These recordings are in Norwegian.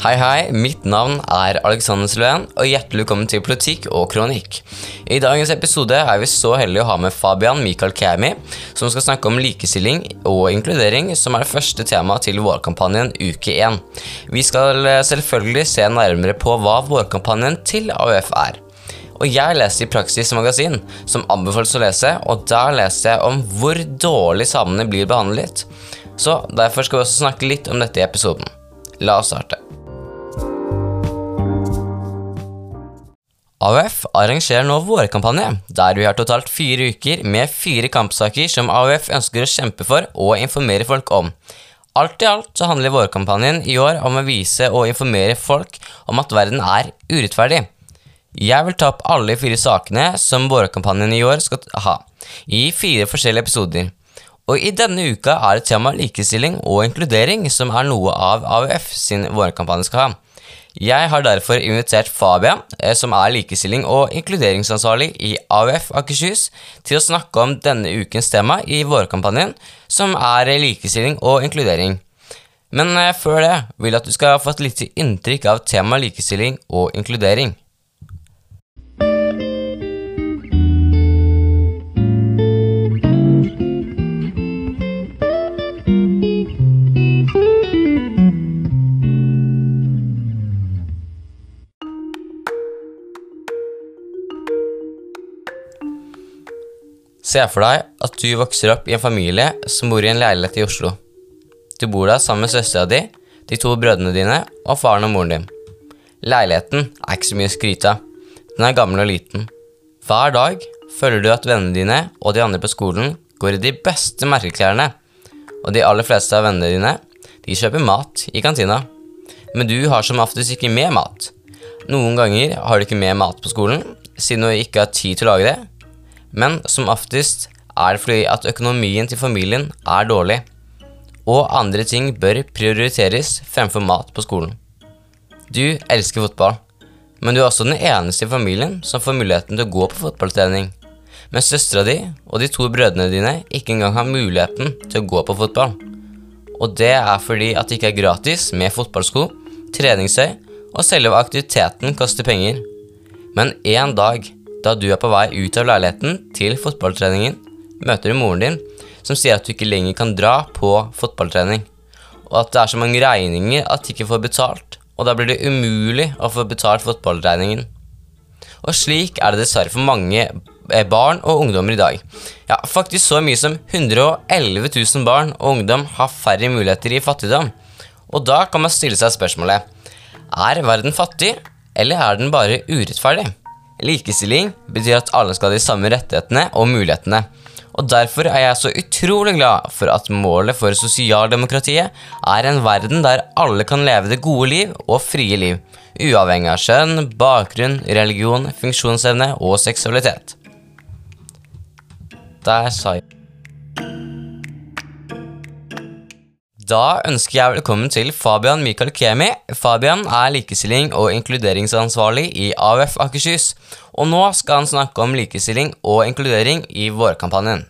Hei, hei. Mitt navn er Alexander Sløen, og hjertelig velkommen til Politikk og kronikk. I dagens episode er vi så heldige å ha med Fabian Michael Kami, som skal snakke om likestilling og inkludering, som er det første temaet til vårkampanjen Uke 1. Vi skal eh, selvfølgelig se nærmere på hva vårkampanjen til AUF er. Og jeg leste i Praksis magasin, som anbefales å lese, og der leste jeg om hvor dårlig samene blir behandlet. Så derfor skal vi også snakke litt om dette i episoden. La oss starte. AUF arrangerer nå vårkampanje, der vi har totalt fire uker med fire kampsaker som AUF ønsker å kjempe for og informere folk om. Alt i alt så handler vårkampanjen i år om å vise og informere folk om at verden er urettferdig. Jeg vil ta opp alle fire sakene som vårkampanjen i år skal ha, i fire forskjellige episoder. Og i denne uka er det tema likestilling og inkludering som er noe av AUF sin vårkampanje skal ha. Jeg har derfor invitert Fabian, eh, som er likestilling- og inkluderingsansvarlig i AUF Akershus, til å snakke om denne ukens tema i vårkampanjen, som er likestilling og inkludering. Men eh, før det vil jeg at du skal få et lite inntrykk av temaet likestilling og inkludering. Se for deg at du vokser opp i en familie som bor i en leilighet i Oslo. Du bor der sammen med søstera di, de to brødrene dine og faren og moren din. Leiligheten er ikke så mye å skryte av. Den er gammel og liten. Hver dag føler du at vennene dine og de andre på skolen går i de beste merkeklærne, og de aller fleste av vennene dine de kjøper mat i kantina. Men du har som oftest ikke med mat. Noen ganger har du ikke med mat på skolen, siden du ikke har tid til å lage det, men som oftest er det fordi at økonomien til familien er dårlig, og andre ting bør prioriteres fremfor mat på skolen. Du elsker fotball, men du er også den eneste i familien som får muligheten til å gå på fotballtrening, mens søstera di og de to brødrene dine ikke engang har muligheten til å gå på fotball. Og det er fordi at det ikke er gratis med fotballsko, treningsøy og selve aktiviteten koster penger. Men en dag da du er på vei ut av leiligheten til fotballtreningen, møter du moren din, som sier at du ikke lenger kan dra på fotballtrening, og at det er så mange regninger at du ikke får betalt, og da blir det umulig å få betalt fotballregningen. Og slik er det dessverre for mange eh, barn og ungdommer i dag. Ja, faktisk så mye som 111 000 barn og ungdom har færre muligheter i fattigdom. Og da kan man stille seg spørsmålet Er verden fattig, eller er den bare urettferdig? Likestilling betyr at alle skal ha de samme rettighetene og mulighetene. Og Derfor er jeg så utrolig glad for at målet for sosialdemokratiet er en verden der alle kan leve det gode liv og frie liv, uavhengig av kjønn, bakgrunn, religion, funksjonsevne og seksualitet. Der sa jeg Da ønsker jeg velkommen til Fabian Mikael Kemi. Fabian er likestilling- og inkluderingsansvarlig i AUF Akershus, og nå skal han snakke om likestilling og inkludering i vårkampanjen.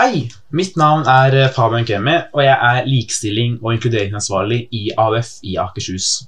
Hei, mitt navn er Fabian Kemi, og jeg er likestilling- og inkluderingsansvarlig i AUF i Akershus.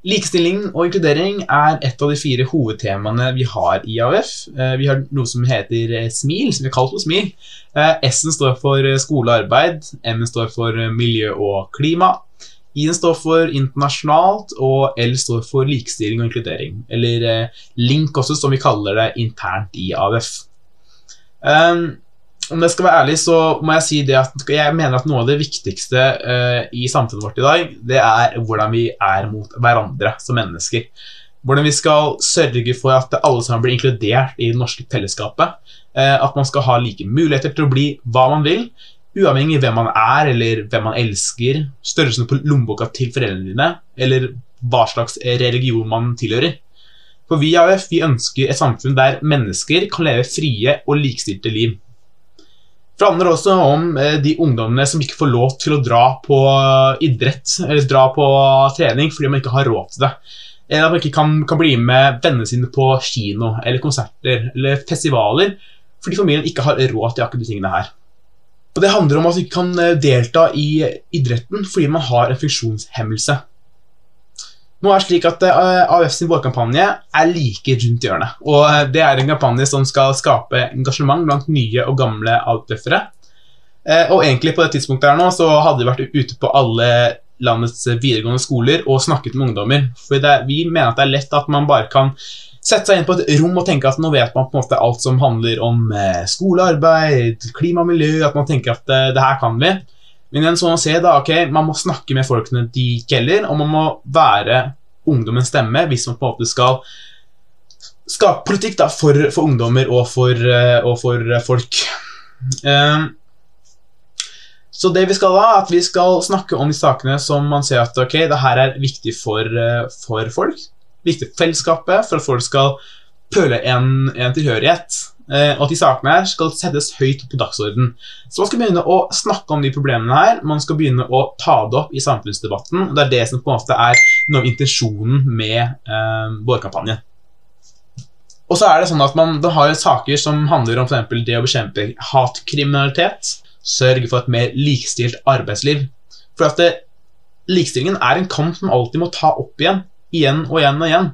Likestilling og inkludering er et av de fire hovedtemaene vi har i AUF. Eh, vi har noe som heter eh, SMIL, som vi har kalt for SMIL. Eh, S-en står for skole og arbeid, M-en står for miljø og klima. I-en står for internasjonalt, og L står for likestilling og inkludering. Eller LINK også, som vi kaller det internt i AUF. Om jeg skal være ærlig, så må jeg si det at jeg mener at noe av det viktigste uh, i samfunnet vårt i dag, det er hvordan vi er mot hverandre som mennesker. Hvordan vi skal sørge for at alle sammen blir inkludert i det norske fellesskapet. Uh, at man skal ha like muligheter til å bli hva man vil, uavhengig av hvem man er eller hvem man elsker, størrelsen på lommeboka til foreldrene dine, eller hva slags religion man tilhører. For vi i AUF vi ønsker et samfunn der mennesker kan leve frie og likestilte liv. Det handler også om eh, de ungdommene som ikke får lov til å dra på idrett eller dra på trening fordi man ikke har råd til det. Eller at man ikke kan, kan bli med vennene sine på kino eller konserter eller festivaler fordi familien ikke har råd til akkurat de tingene her. Og Det handler om at man ikke kan eh, delta i idretten fordi man har en funksjonshemmelse. Nå er det slik at eh, AUF sin vårkampanje er like rundt hjørnet. Og eh, Det er en kampanje som skal skape engasjement blant nye og gamle AUF-ere. Og egentlig på det tidspunktet her nå så hadde vi vært ute på alle landets videregående skoler og snakket med ungdommer. For det, vi mener at det er lett at man bare kan sette seg inn på et rom og tenke at nå vet man på en måte alt som handler om eh, skolearbeid, klima og miljø, at man tenker at eh, det her kan vi. Men igjen så må man se da, ok, man må snakke med folkene de gjelder, og man må være ungdommens stemme hvis man på en måte skal skape politikk da, for, for ungdommer og for, eh, og for folk. Um, så det vi skal da, er at vi skal snakke om de sakene som man ser at ok, det her er viktig for, for folk viktig for fellesskapet, for at folk skal føle en, en tilhørighet. Eh, og at de sakene her skal settes høyt på dagsorden. Så man skal begynne å snakke om de problemene her. Man skal begynne å ta det opp i samfunnsdebatten. og Det er det som på en måte er noe av intensjonen med eh, vårkampanjen. Og så er det sånn at Man har saker som handler om for det å bekjempe hatkriminalitet. Sørge for et mer likestilt arbeidsliv. For at det, Likestillingen er en kamp som alltid må ta opp igjen igjen og igjen og igjen.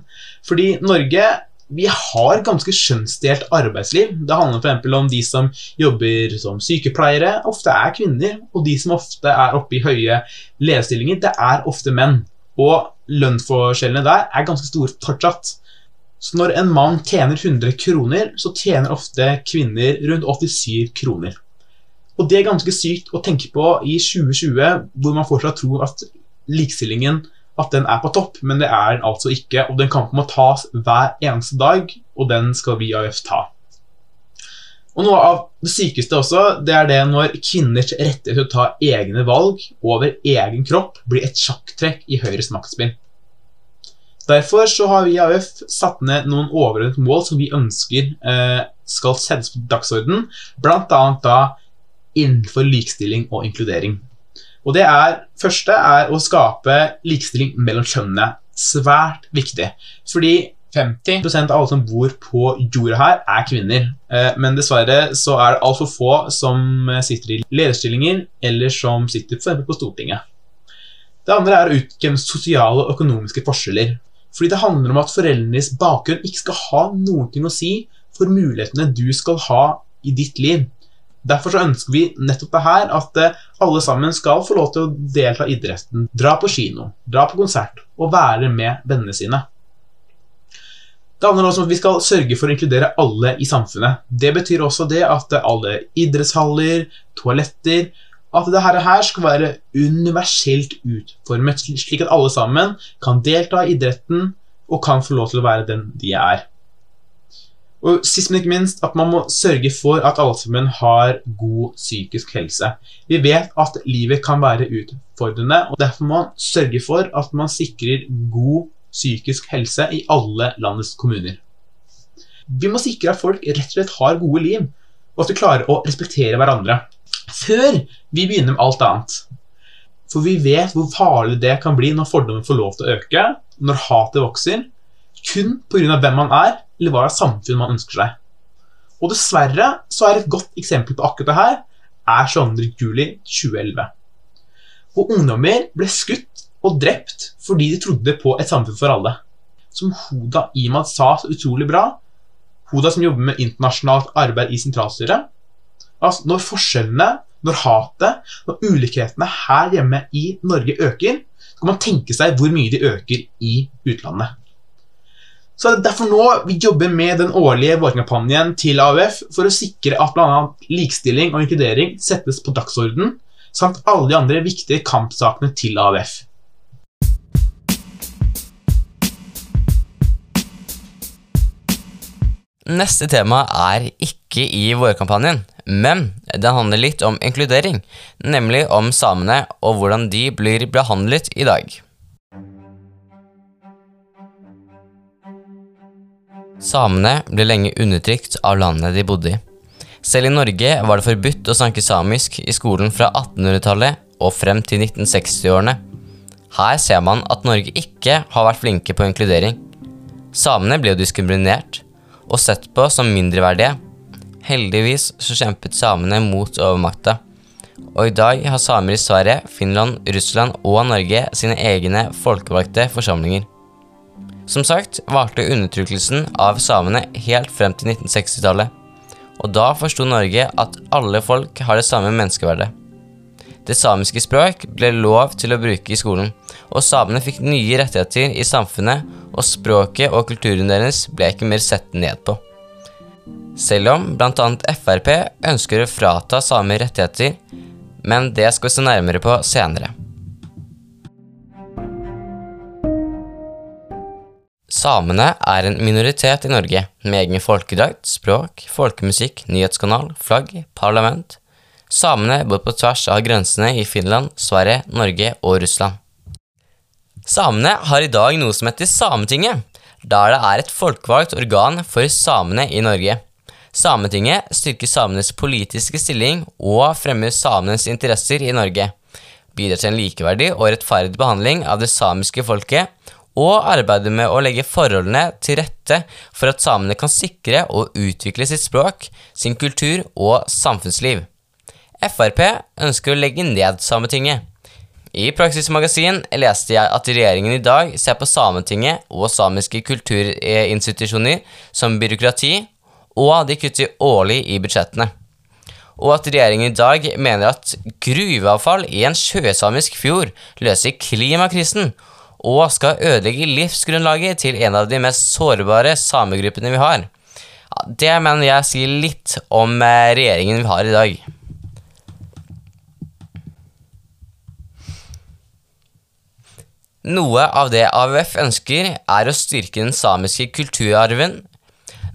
Fordi Norge vi har ganske kjønnsdelt arbeidsliv. Det handler f.eks. om de som jobber som sykepleiere, ofte er kvinner. Og de som ofte er oppe i høye lederstillinger, det er ofte menn. Og lønnsforskjellene der er ganske store fortsatt. Så når en mann tjener 100 kroner, så tjener ofte kvinner rundt 87 kroner. Og det er ganske sykt å tenke på i 2020, hvor man fortsatt tror at likestillingen at den er på topp, men det er den altså ikke. Og den kampen må tas hver eneste dag, og den skal vi i AUF ta. Og Noe av det sykeste også, det er det når kvinners rettighet til å ta egne valg over egen kropp blir et sjakktrekk i Høyres maktspill. Derfor så har vi i AUF satt ned noen overordnede mål som vi ønsker eh, skal settes på dagsorden, bl.a. da innenfor likestilling og inkludering. Og det er, første er å skape likestilling mellom kjønnene. Svært viktig. Fordi 50% av alle som bor på jorda her, er kvinner. Eh, men dessverre så er det altfor få som sitter i lederstillinger, eller som sitter for på Stortinget. Det andre er å utjevne sosiale og økonomiske forskjeller. Fordi det handler om at foreldrenes bakgrunn ikke skal ha noe å si for mulighetene du skal ha i ditt liv. Derfor så ønsker vi nettopp det her, at eh, alle sammen skal få lov til å delta i idretten. Dra på kino, dra på konsert og være med vennene sine. Det handler også om at vi skal sørge for å inkludere alle i samfunnet. Det betyr også det at alle idrettshaller, toaletter At dette her skal være universelt utformet, slik at alle sammen kan delta i idretten og kan få lov til å være den de er. Og sist, men ikke minst, at man må sørge for at alle sammen har god psykisk helse. Vi vet at livet kan være utfordrende, og derfor må man sørge for at man sikrer god psykisk helse i alle landets kommuner. Vi må sikre at folk rett og slett har gode liv, og at vi klarer å respektere hverandre. Før vi begynner med alt annet. For vi vet hvor farlig det kan bli når fordommen får lov til å øke, når hatet vokser, kun pga. hvem man er, eller hva slags samfunn man ønsker seg. Og dessverre så er et godt eksempel på akkurat det her er 22. juli 2011. Hvor ungdommer ble skutt og drept fordi de trodde på et samfunn for alle. Som Hoda Imad sa så utrolig bra, Hoda som jobber med internasjonalt arbeid i sentralstyret, altså når forskjellene, når hatet, når ulikhetene her hjemme i Norge øker, så kan man tenke seg hvor mye de øker i utlandet. Så det er derfor nå vi jobber med den årlige vårkampanjen til AUF for å sikre at bl.a. likestilling og inkludering settes på dagsorden, samt alle de andre viktige kampsakene til AUF. Neste tema er ikke i vårkampanjen, men den handler litt om inkludering, nemlig om samene og hvordan de blir behandlet i dag. Samene ble lenge undertrykt av landet de bodde i. Selv i Norge var det forbudt å snakke samisk i skolen fra 1800-tallet og frem til 1960-årene. Her ser man at Norge ikke har vært flinke på inkludering. Samene ble jo diskriminert og sett på som mindreverdige. Heldigvis så kjempet samene mot overmakta, og i dag har samer i Sverige, Finland, Russland og Norge sine egne folkevalgte forsamlinger. Som sagt varte undertrykkelsen av samene helt frem til 1960-tallet, og da forsto Norge at alle folk har det samme menneskeverdet. Det samiske språk ble lov til å bruke i skolen, og samene fikk nye rettigheter i samfunnet, og språket og kulturen deres ble ikke mer sett ned på. Selv om bl.a. Frp ønsker å frata samer rettigheter, men det skal vi se nærmere på senere. Samene er en minoritet i Norge, med egen folkedrakt, språk, folkemusikk, nyhetskanal, flagg, parlament. Samene bor på tvers av grensene i Finland, Sverige, Norge og Russland. Samene har i dag noe som heter Sametinget, der det er et folkevalgt organ for samene i Norge. Sametinget styrker samenes politiske stilling og fremmer samenes interesser i Norge, bidrar til en likeverdig og rettferdig behandling av det samiske folket, og arbeider med å legge forholdene til rette for at samene kan sikre og utvikle sitt språk, sin kultur og samfunnsliv. Frp ønsker å legge ned Sametinget. I Praksismagasin leste jeg at regjeringen i dag ser på Sametinget og samiske kulturinstitusjoner som byråkrati, og de kutter årlig i budsjettene. Og at regjeringen i dag mener at gruveavfall i en sjøsamisk fjord løser klimakrisen og skal ødelegge livsgrunnlaget til en av de mest sårbare samegruppene vi har. Det mener jeg sier litt om eh, regjeringen vi har i dag. Noe av det AUF ønsker, er å styrke den samiske kulturarven.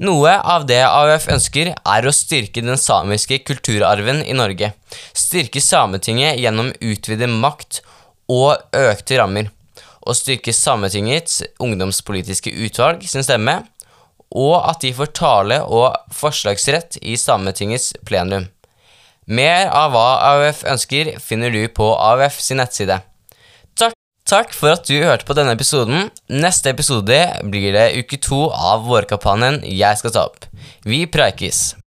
Noe av det AUF ønsker, er å styrke den samiske kulturarven i Norge. Styrke Sametinget gjennom utvidet makt og økte rammer. Og styrke Sametingets ungdomspolitiske utvalg sin stemme. Og at de får tale og forslagsrett i Sametingets plenum. Mer av hva AUF ønsker, finner du på AUF sin nettside. Takk for at du hørte på denne episoden. Neste episode blir det uke to av vårkampanjen jeg skal ta opp. Vi preikes!